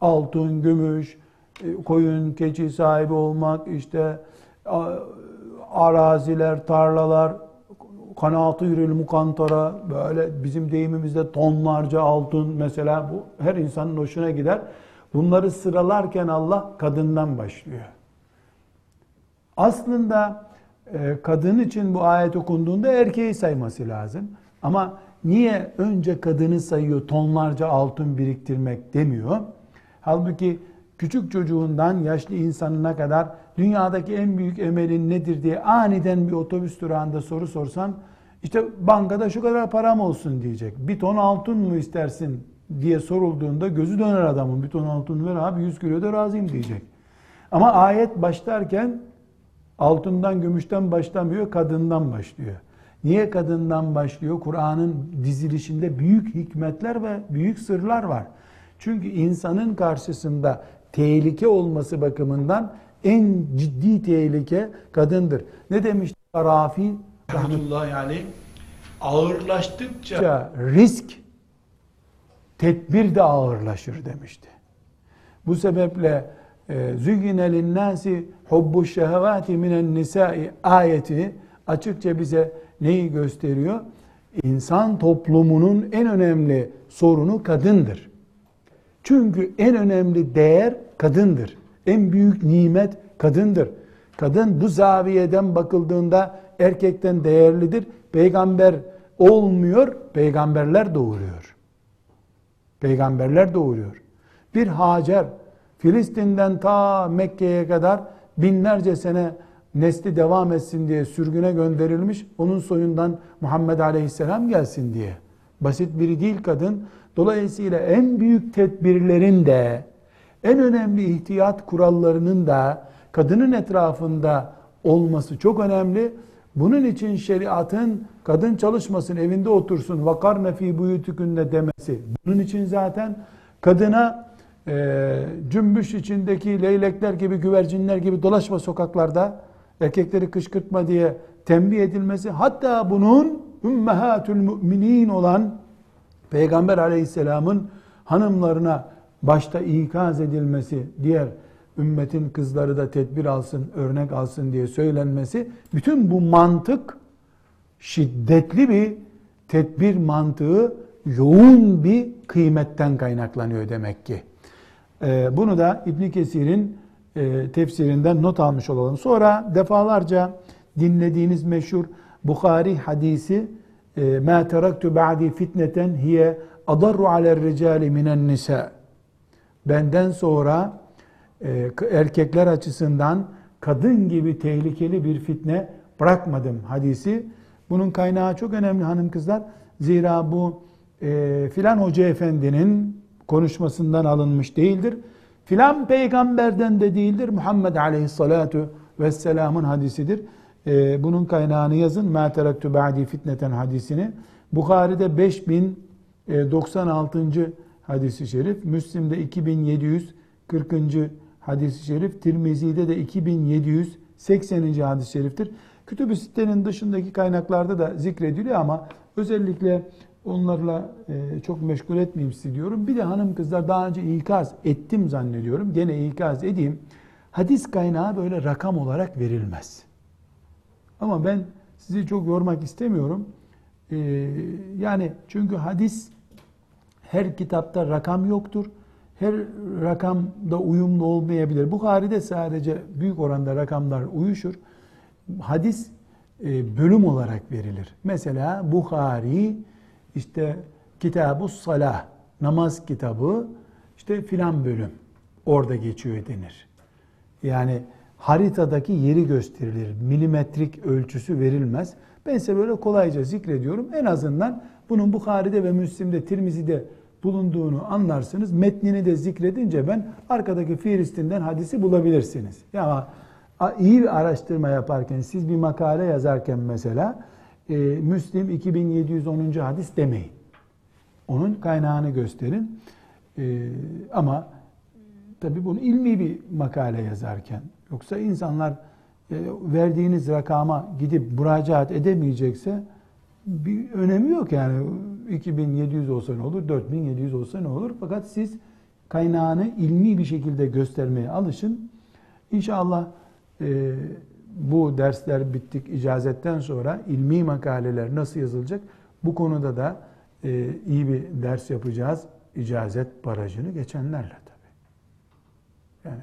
Altın, gümüş, e, koyun, keçi sahibi olmak, işte araziler, tarlalar, kanatiril mukantara böyle bizim deyimimizde tonlarca altın mesela bu her insanın hoşuna gider. Bunları sıralarken Allah kadından başlıyor. Aslında e, kadın için bu ayet okunduğunda erkeği sayması lazım. Ama niye önce kadını sayıyor tonlarca altın biriktirmek demiyor? Halbuki küçük çocuğundan yaşlı insanına kadar dünyadaki en büyük emelin nedir diye aniden bir otobüs durağında soru sorsan işte bankada şu kadar param olsun diyecek. Bir ton altın mı istersin diye sorulduğunda gözü döner adamın. Bir ton altın ver abi 100 kilo da razıyım diyecek. Ama ayet başlarken altından gümüşten başlamıyor kadından başlıyor. Niye kadından başlıyor? Kur'an'ın dizilişinde büyük hikmetler ve büyük sırlar var. Çünkü insanın karşısında tehlike olması bakımından en ciddi tehlike kadındır. Ne demiş Rafi rahmetullahi aleyh? Ağırlaştıkça risk tedbir de ağırlaşır demişti. Bu sebeple e, züyyine linnâsi hubbu şehevâti minen nisâi ayeti açıkça bize neyi gösteriyor? İnsan toplumunun en önemli sorunu kadındır. Çünkü en önemli değer kadındır. En büyük nimet kadındır. Kadın bu zaviyeden bakıldığında erkekten değerlidir. Peygamber olmuyor, peygamberler doğuruyor. Peygamberler doğuruyor. Bir Hacer Filistin'den ta Mekke'ye kadar binlerce sene nesli devam etsin diye sürgüne gönderilmiş. Onun soyundan Muhammed Aleyhisselam gelsin diye. Basit biri değil kadın. Dolayısıyla en büyük tedbirlerin de en önemli ihtiyat kurallarının da kadının etrafında olması çok önemli. Bunun için şeriatın kadın çalışmasın, evinde otursun, vakar nefi buyutukünde demesi. Bunun için zaten kadına e, cümbüş içindeki leylekler gibi, güvercinler gibi dolaşma sokaklarda, erkekleri kışkırtma diye tembih edilmesi, hatta bunun ümmehatül müminin olan Peygamber aleyhisselamın hanımlarına başta ikaz edilmesi, diğer ümmetin kızları da tedbir alsın, örnek alsın diye söylenmesi, bütün bu mantık şiddetli bir tedbir mantığı, yoğun bir kıymetten kaynaklanıyor demek ki. Ee, bunu da İbn Kesir'in e, tefsirinden not almış olalım. Sonra defalarca dinlediğiniz meşhur Bukhari hadisi مَا تَرَكْتُ بَعْدِي فِتْنَةً hiye adarru aler ricali minen nisa. Benden sonra e, erkekler açısından kadın gibi tehlikeli bir fitne bırakmadım hadisi. Bunun kaynağı çok önemli hanım kızlar. Zira bu e, filan hoca efendinin konuşmasından alınmış değildir. Filan peygamberden de değildir. Muhammed aleyhissalatu vesselamın hadisidir. E, bunun kaynağını yazın. مَا تَرَكْتُ بَعْدِي fitneten hadisini. Bukhari'de 5096. hadisi şerif. Müslim'de 2740. hadisi şerif. Tirmizi'de de 2780. hadis-i şeriftir. Kütüb-i Sitte'nin dışındaki kaynaklarda da zikrediliyor ama özellikle onlarla e, çok meşgul etmeyeyim sizi diyorum. Bir de hanım kızlar daha önce ikaz ettim zannediyorum. Gene ikaz edeyim. Hadis kaynağı böyle rakam olarak verilmez. Ama ben sizi çok yormak istemiyorum. Ee, yani çünkü hadis her kitapta rakam yoktur. Her rakamda uyumlu olmayabilir. Bukhari'de sadece büyük oranda rakamlar uyuşur. Hadis e, bölüm olarak verilir. Mesela Bukhari işte Kitabu Salah namaz kitabı işte filan bölüm orada geçiyor denir. Yani haritadaki yeri gösterilir. Milimetrik ölçüsü verilmez. Ben size böyle kolayca zikrediyorum. En azından bunun Bukhari'de ve Müslim'de, Tirmizi'de bulunduğunu anlarsınız. Metnini de zikredince ben arkadaki Filistin'den hadisi bulabilirsiniz. Ya iyi bir araştırma yaparken, siz bir makale yazarken mesela e, Müslim 2710. hadis demeyin. Onun kaynağını gösterin. E, ama tabii bunu ilmi bir makale yazarken Yoksa insanlar e, verdiğiniz rakama gidip müracaat edemeyecekse bir önemi yok yani. 2700 olsa ne olur 4700 olsa ne olur? Fakat siz kaynağını ilmi bir şekilde göstermeye alışın. İnşallah e, bu dersler bittik icazetten sonra ilmi makaleler nasıl yazılacak? Bu konuda da e, iyi bir ders yapacağız. İcazet barajını geçenlerle tabi yani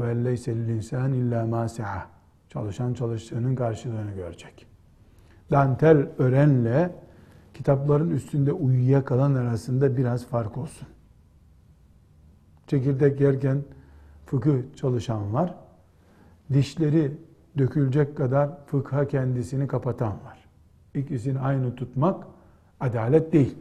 ve elleyse insan illa ma Çalışan çalıştığının karşılığını görecek. Dantel örenle kitapların üstünde uyuyakalan arasında biraz fark olsun. Çekirdek yerken fıkıh çalışan var. Dişleri dökülecek kadar fıkha kendisini kapatan var. İkisini aynı tutmak adalet değil.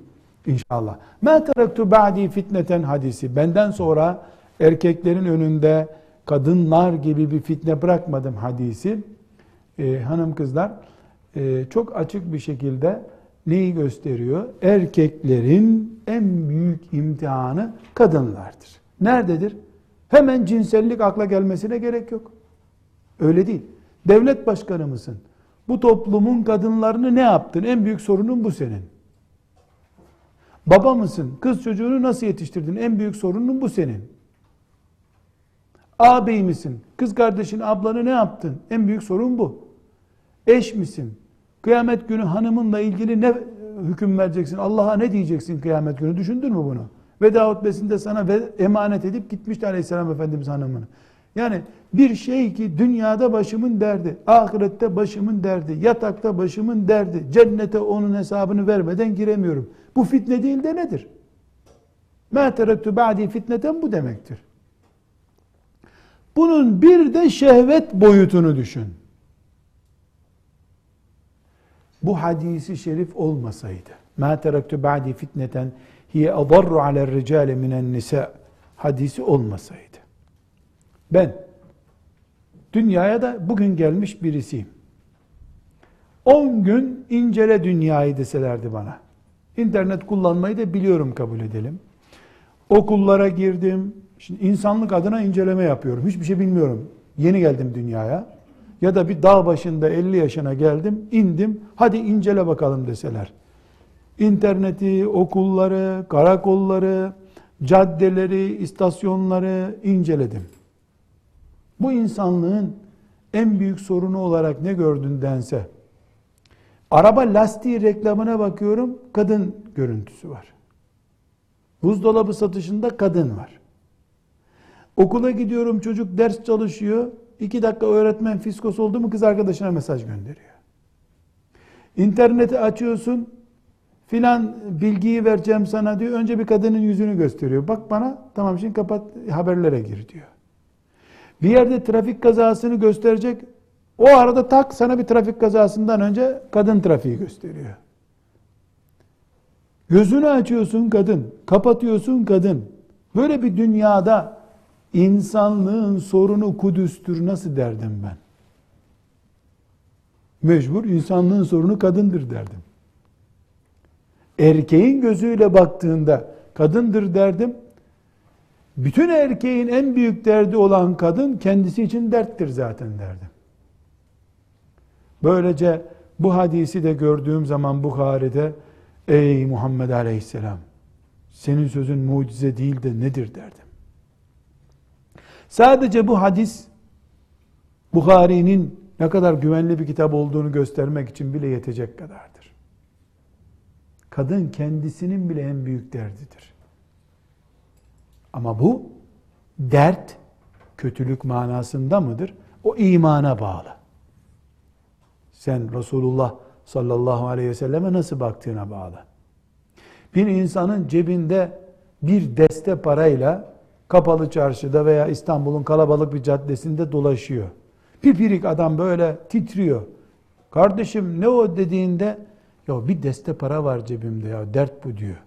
İnşallah. Ma teraktu ba'di fitneten hadisi. Benden sonra erkeklerin önünde kadınlar gibi bir fitne bırakmadım hadisi e, hanım kızlar e, çok açık bir şekilde neyi gösteriyor? Erkeklerin en büyük imtihanı kadınlardır. Nerededir? Hemen cinsellik akla gelmesine gerek yok. Öyle değil. Devlet başkanı mısın? Bu toplumun kadınlarını ne yaptın? En büyük sorunun bu senin. Baba mısın? Kız çocuğunu nasıl yetiştirdin? En büyük sorunun bu senin. Ağabey misin? Kız kardeşin, ablanı ne yaptın? En büyük sorun bu. Eş misin? Kıyamet günü hanımınla ilgili ne e, hüküm vereceksin? Allah'a ne diyeceksin kıyamet günü? Düşündün mü bunu? Veda hutbesinde sana emanet edip gitmişti Aleyhisselam Efendimiz hanımını. Yani bir şey ki dünyada başımın derdi, ahirette başımın derdi, yatakta başımın derdi, cennete onun hesabını vermeden giremiyorum. Bu fitne değil de nedir? Ma terettu ba'di fitneten bu demektir. Bunun bir de şehvet boyutunu düşün. Bu hadisi şerif olmasaydı, ma teraktu ba'di fitneten hiye adarru alel ricale minen nisa hadisi olmasaydı. Ben dünyaya da bugün gelmiş birisiyim. 10 gün incele dünyayı deselerdi bana. İnternet kullanmayı da biliyorum kabul edelim. Okullara girdim, şimdi insanlık adına inceleme yapıyorum hiçbir şey bilmiyorum yeni geldim dünyaya ya da bir dağ başında 50 yaşına geldim, indim, hadi incele bakalım deseler. İnterneti, okulları, karakolları, caddeleri, istasyonları inceledim. Bu insanlığın en büyük sorunu olarak ne gördün dense, araba lastiği reklamına bakıyorum, kadın görüntüsü var. Buzdolabı satışında kadın var. Okula gidiyorum çocuk ders çalışıyor, İki dakika öğretmen fiskos oldu mu kız arkadaşına mesaj gönderiyor. İnterneti açıyorsun, filan bilgiyi vereceğim sana diyor. Önce bir kadının yüzünü gösteriyor. Bak bana, tamam şimdi kapat, haberlere gir diyor. Bir yerde trafik kazasını gösterecek, o arada tak sana bir trafik kazasından önce kadın trafiği gösteriyor. Gözünü açıyorsun kadın, kapatıyorsun kadın. Böyle bir dünyada İnsanlığın sorunu Kudüs'tür nasıl derdim ben? Mecbur insanlığın sorunu kadındır derdim. Erkeğin gözüyle baktığında kadındır derdim. Bütün erkeğin en büyük derdi olan kadın kendisi için derttir zaten derdim. Böylece bu hadisi de gördüğüm zaman Bukhari'de ey Muhammed Aleyhisselam senin sözün mucize değil de nedir derdim. Sadece bu hadis Bukhari'nin ne kadar güvenli bir kitap olduğunu göstermek için bile yetecek kadardır. Kadın kendisinin bile en büyük derdidir. Ama bu dert kötülük manasında mıdır? O imana bağlı. Sen Resulullah sallallahu aleyhi ve selleme nasıl baktığına bağlı. Bir insanın cebinde bir deste parayla kapalı çarşıda veya İstanbul'un kalabalık bir caddesinde dolaşıyor. Pipirik adam böyle titriyor. Kardeşim ne o dediğinde ya bir deste para var cebimde ya dert bu diyor.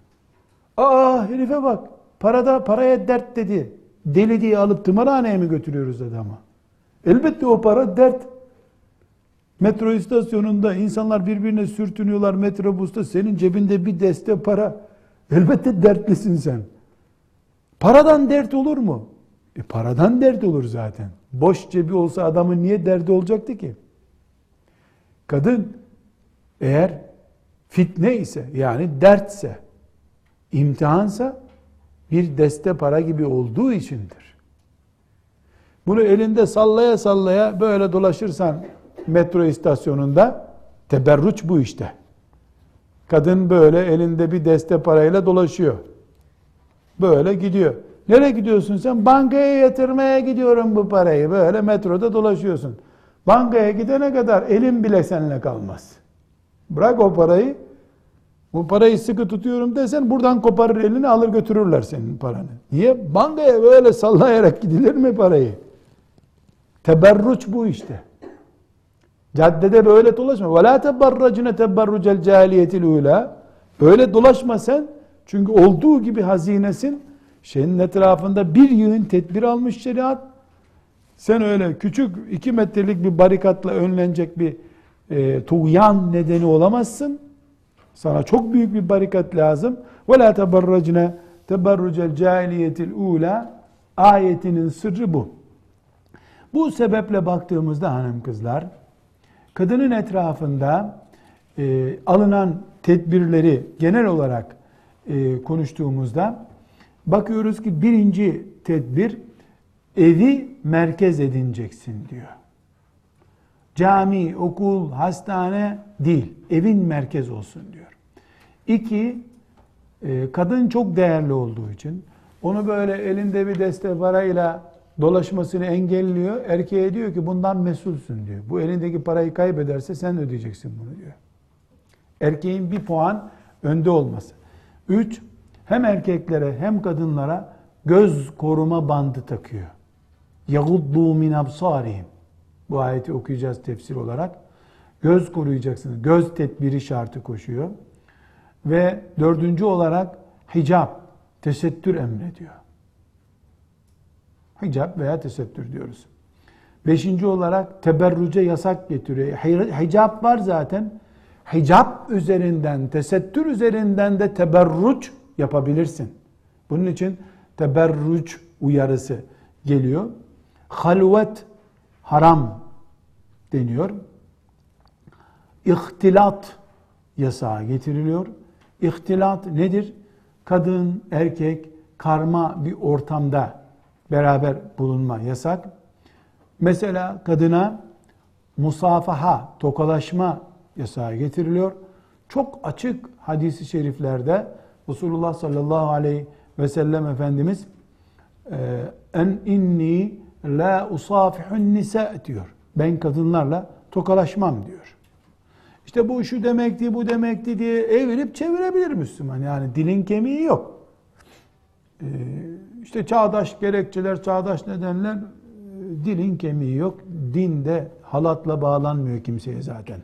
Aa herife bak parada paraya dert dedi. Deli diye alıp tımarhaneye mi götürüyoruz adamı? Elbette o para dert. Metro istasyonunda insanlar birbirine sürtünüyorlar metrobusta. Senin cebinde bir deste para. Elbette dertlisin sen. Paradan dert olur mu? E paradan dert olur zaten. Boş cebi olsa adamın niye derdi olacaktı ki? Kadın eğer fitne ise yani dertse, imtihansa bir deste para gibi olduğu içindir. Bunu elinde sallaya sallaya böyle dolaşırsan metro istasyonunda teberruç bu işte. Kadın böyle elinde bir deste parayla dolaşıyor. Böyle gidiyor. Nereye gidiyorsun sen? Bankaya yatırmaya gidiyorum bu parayı. Böyle metroda dolaşıyorsun. Bankaya gidene kadar elin bile seninle kalmaz. Bırak o parayı. Bu parayı sıkı tutuyorum desen buradan koparır elini alır götürürler senin paranı. Niye? Bankaya böyle sallayarak gidilir mi parayı? Teberruç bu işte. Caddede böyle dolaşma. Ve la teberracune teberrucel cahiliyetil ula. Öyle dolaşma sen. Çünkü olduğu gibi hazinesin. Şeyin etrafında bir yığın tedbir almış şeriat. Sen öyle küçük iki metrelik bir barikatla önlenecek bir e, tuğyan nedeni olamazsın. Sana çok büyük bir barikat lazım. La teberracne teberrucel cahiliyetil ula ayetinin sırrı bu. Bu sebeple baktığımızda hanım kızlar, kadının etrafında e, alınan tedbirleri genel olarak e, konuştuğumuzda bakıyoruz ki birinci tedbir evi merkez edineceksin diyor. Cami, okul, hastane değil, evin merkez olsun diyor. İki, e, kadın çok değerli olduğu için onu böyle elinde bir deste parayla dolaşmasını engelliyor. Erkeğe diyor ki bundan mesulsün diyor. Bu elindeki parayı kaybederse sen ödeyeceksin bunu diyor. Erkeğin bir puan önde olması. Üç, hem erkeklere hem kadınlara göz koruma bandı takıyor. يَغُضُّوا min absarihim. Bu ayeti okuyacağız tefsir olarak. Göz koruyacaksınız. Göz tedbiri şartı koşuyor. Ve dördüncü olarak hicap, tesettür emrediyor. Hicap veya tesettür diyoruz. Beşinci olarak teberruce yasak getiriyor. Hicap var zaten. Hicap üzerinden, tesettür üzerinden de teberruç yapabilirsin. Bunun için teberruç uyarısı geliyor. Halvet haram deniyor. İhtilat yasağı getiriliyor. İhtilat nedir? Kadın, erkek, karma bir ortamda beraber bulunma yasak. Mesela kadına musafaha, tokalaşma yasağı getiriliyor. Çok açık hadisi şeriflerde Resulullah sallallahu aleyhi ve sellem Efendimiz e, en inni la usafihun nisa diyor. Ben kadınlarla tokalaşmam diyor. İşte bu şu demekti, bu demekti diye evirip çevirebilir Müslüman. Yani dilin kemiği yok. Ee, işte çağdaş gerekçeler, çağdaş nedenler e, dilin kemiği yok. Dinde halatla bağlanmıyor kimseye zaten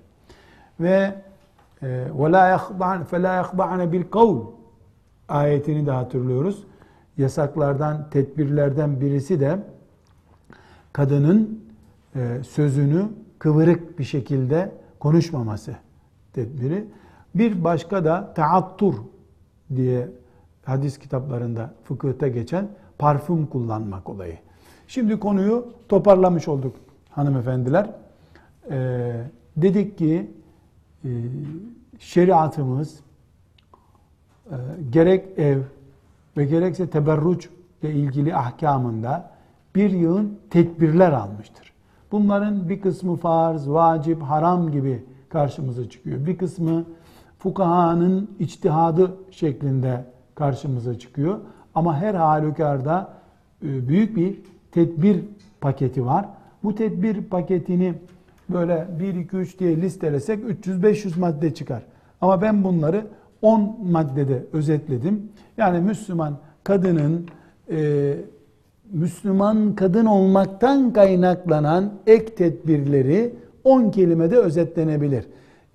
Ve وَلَا يَخْضَعْنَ فَلَا يَخْضَعْنَ بِالْقَوْلِ ayetini de hatırlıyoruz. Yasaklardan, tedbirlerden birisi de kadının e, sözünü kıvırık bir şekilde konuşmaması tedbiri. Bir başka da taattur diye hadis kitaplarında, fıkıhta geçen parfüm kullanmak olayı. Şimdi konuyu toparlamış olduk hanımefendiler. Ee, dedik ki e, şeriatımız e, gerek ev ve gerekse teberruç ile ilgili ahkamında bir yığın tedbirler almıştır. Bunların bir kısmı farz, vacip, haram gibi karşımıza çıkıyor. Bir kısmı fukahanın içtihadı şeklinde karşımıza çıkıyor. Ama her halükarda e, büyük bir tedbir paketi var. Bu tedbir paketini böyle 1, 2, 3 diye listelesek 300-500 madde çıkar. Ama ben bunları 10 maddede özetledim. Yani Müslüman kadının e, Müslüman kadın olmaktan kaynaklanan ek tedbirleri 10 kelimede özetlenebilir.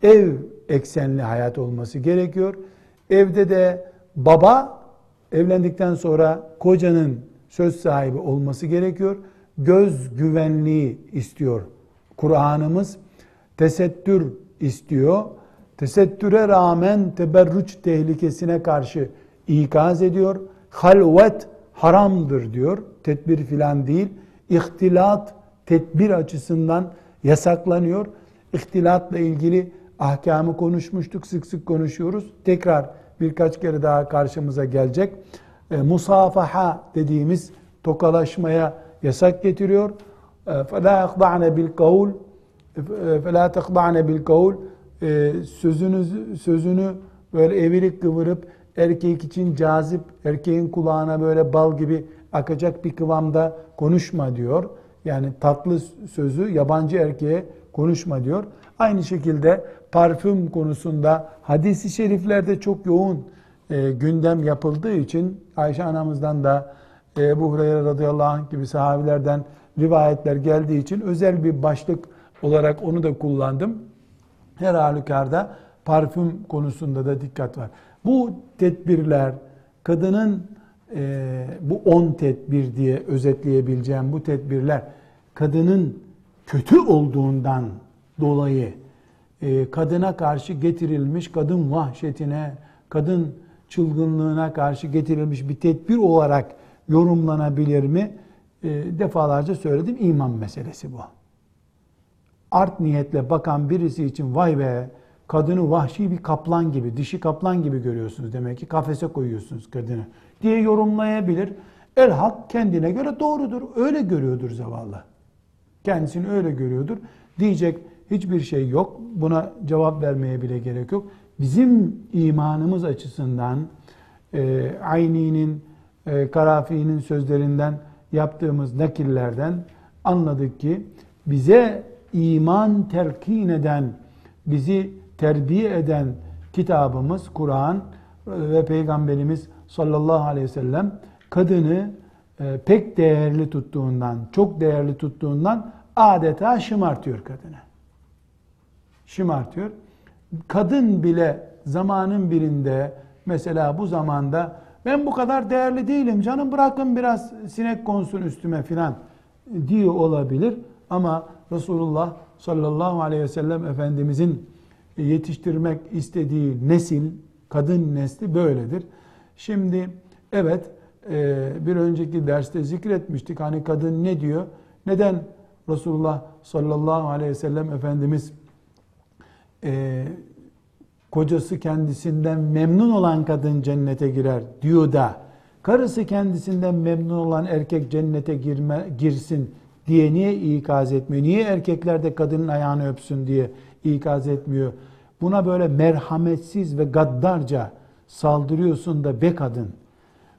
Ev eksenli hayat olması gerekiyor. Evde de baba evlendikten sonra kocanın söz sahibi olması gerekiyor. Göz güvenliği istiyor. Kur'an'ımız tesettür istiyor. Tesettüre rağmen teberrüç tehlikesine karşı ikaz ediyor. Halvet haramdır diyor. Tedbir filan değil. İhtilat tedbir açısından yasaklanıyor. İhtilatla ilgili ahkamı konuşmuştuk, sık sık konuşuyoruz. Tekrar birkaç kere daha karşımıza gelecek. E, musafaha dediğimiz tokalaşmaya yasak getiriyor. فَلَا يَخْضَعْنَ بِالْقَوْلِ فَلَا تَخْضَعْنَ بِالْقَوْلِ Sözünü, sözünü böyle evirip kıvırıp erkek için cazip, erkeğin kulağına böyle bal gibi akacak bir kıvamda konuşma diyor. Yani tatlı sözü yabancı erkeğe konuşma diyor. Aynı şekilde parfüm konusunda hadisi şeriflerde çok yoğun e, gündem yapıldığı için Ayşe anamızdan da e, Ebu Hureyre radıyallahu anh gibi sahabilerden rivayetler geldiği için özel bir başlık olarak onu da kullandım. Her halükarda parfüm konusunda da dikkat var. Bu tedbirler kadının e, bu on tedbir diye özetleyebileceğim bu tedbirler kadının kötü olduğundan dolayı e, kadına karşı getirilmiş kadın vahşetine, kadın çılgınlığına karşı getirilmiş bir tedbir olarak yorumlanabilir mi? E, defalarca söyledim iman meselesi bu. Art niyetle bakan birisi için vay be kadını vahşi bir kaplan gibi, dişi kaplan gibi görüyorsunuz demek ki kafese koyuyorsunuz kadını diye yorumlayabilir. El hak kendine göre doğrudur. Öyle görüyordur zavallı. Kendisini öyle görüyordur. Diyecek hiçbir şey yok. Buna cevap vermeye bile gerek yok. Bizim imanımız açısından e, Ayni'nin, e, Karafi'nin sözlerinden yaptığımız nakillerden anladık ki bize iman telkin eden, bizi terbiye eden kitabımız Kur'an ve Peygamberimiz sallallahu aleyhi ve sellem kadını e, pek değerli tuttuğundan, çok değerli tuttuğundan adeta şımartıyor kadını. şımartıyor. Kadın bile zamanın birinde mesela bu zamanda ben bu kadar değerli değilim canım bırakın biraz sinek konsun üstüme filan diyor olabilir. Ama Resulullah sallallahu aleyhi ve sellem Efendimizin yetiştirmek istediği nesil, kadın nesli böyledir. Şimdi evet e, bir önceki derste zikretmiştik. Hani kadın ne diyor? Neden Resulullah sallallahu aleyhi ve sellem Efendimiz e, kocası kendisinden memnun olan kadın cennete girer diyor da karısı kendisinden memnun olan erkek cennete girme, girsin diye niye ikaz etmiyor? Niye erkekler de kadının ayağını öpsün diye ikaz etmiyor? Buna böyle merhametsiz ve gaddarca saldırıyorsun da be kadın.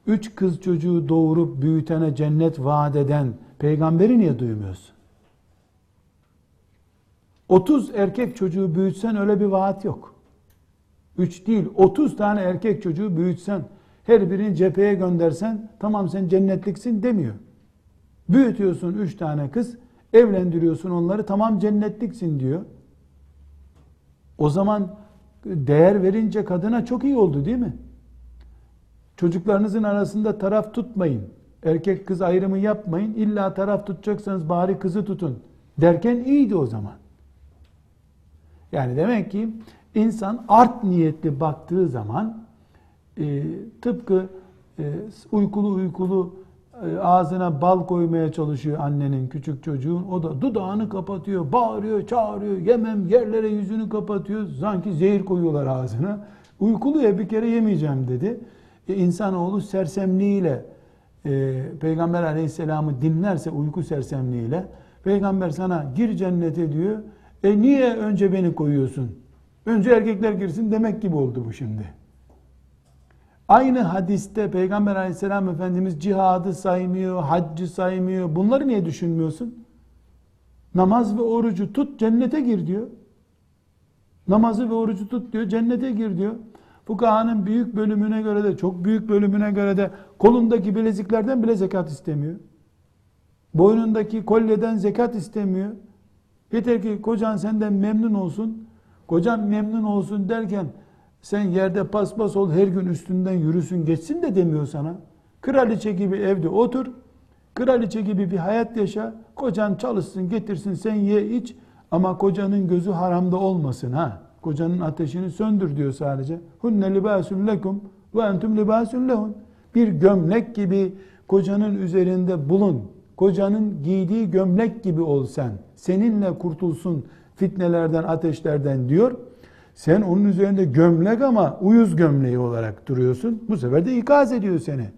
Üç kız çocuğu doğurup büyütene cennet vaat eden peygamberi niye duymuyorsun? 30 erkek çocuğu büyütsen öyle bir vaat yok. 3 değil 30 tane erkek çocuğu büyütsen her birini cepheye göndersen tamam sen cennetliksin demiyor. Büyütüyorsun 3 tane kız evlendiriyorsun onları tamam cennetliksin diyor. O zaman değer verince kadına çok iyi oldu değil mi? Çocuklarınızın arasında taraf tutmayın. Erkek kız ayrımı yapmayın. İlla taraf tutacaksanız bari kızı tutun. Derken iyiydi o zaman. Yani demek ki insan art niyetli baktığı zaman e, tıpkı e, uykulu uykulu e, ağzına bal koymaya çalışıyor annenin küçük çocuğun. O da dudağını kapatıyor, bağırıyor, çağırıyor, yemem yerlere yüzünü kapatıyor. Sanki zehir koyuyorlar ağzına. Uykulu ya bir kere yemeyeceğim dedi. E, insanoğlu sersemliğiyle e, Peygamber aleyhisselamı dinlerse uyku sersemliğiyle Peygamber sana gir cennete diyor. E niye önce beni koyuyorsun? Önce erkekler girsin demek gibi oldu bu şimdi. Aynı hadiste Peygamber aleyhisselam Efendimiz cihadı saymıyor, haccı saymıyor. Bunları niye düşünmüyorsun? Namaz ve orucu tut cennete gir diyor. Namazı ve orucu tut diyor cennete gir diyor. Fukahanın büyük bölümüne göre de çok büyük bölümüne göre de kolundaki bileziklerden bile zekat istemiyor. Boynundaki kolyeden zekat istemiyor. Yeter ki kocan senden memnun olsun. Kocan memnun olsun derken sen yerde paspas ol her gün üstünden yürüsün geçsin de demiyor sana. Kraliçe gibi evde otur. Kraliçe gibi bir hayat yaşa. Kocan çalışsın getirsin sen ye iç. Ama kocanın gözü haramda olmasın ha. Kocanın ateşini söndür diyor sadece. Hunne libasun lekum ve entum libasun lehun. Bir gömlek gibi kocanın üzerinde bulun. Kocanın giydiği gömlek gibi ol sen. Seninle kurtulsun fitnelerden, ateşlerden diyor. Sen onun üzerinde gömlek ama uyuz gömleği olarak duruyorsun. Bu sefer de ikaz ediyor seni.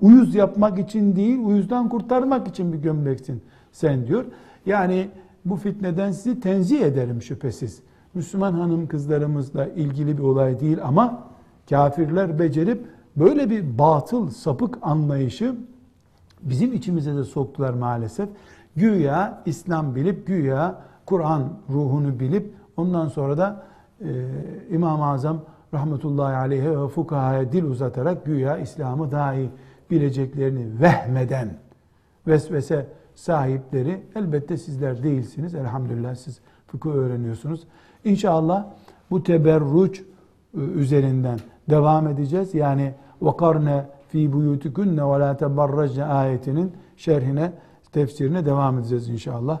Uyuz yapmak için değil, uyuzdan kurtarmak için bir gömleksin sen diyor. Yani bu fitneden sizi tenzih ederim şüphesiz. Müslüman hanım kızlarımızla ilgili bir olay değil ama kafirler becerip böyle bir batıl, sapık anlayışı bizim içimize de soktular maalesef. Güya İslam bilip, güya Kur'an ruhunu bilip ondan sonra da e, İmam-ı Azam rahmetullahi aleyhe ve fukahaya dil uzatarak güya İslam'ı daha iyi bileceklerini vehmeden vesvese sahipleri elbette sizler değilsiniz. Elhamdülillah siz fıkıh öğreniyorsunuz. İnşallah bu teberruç e, üzerinden devam edeceğiz. Yani vakarne fi buyutikunne ve la tebarracne ayetinin şerhine, tefsirine devam edeceğiz inşallah.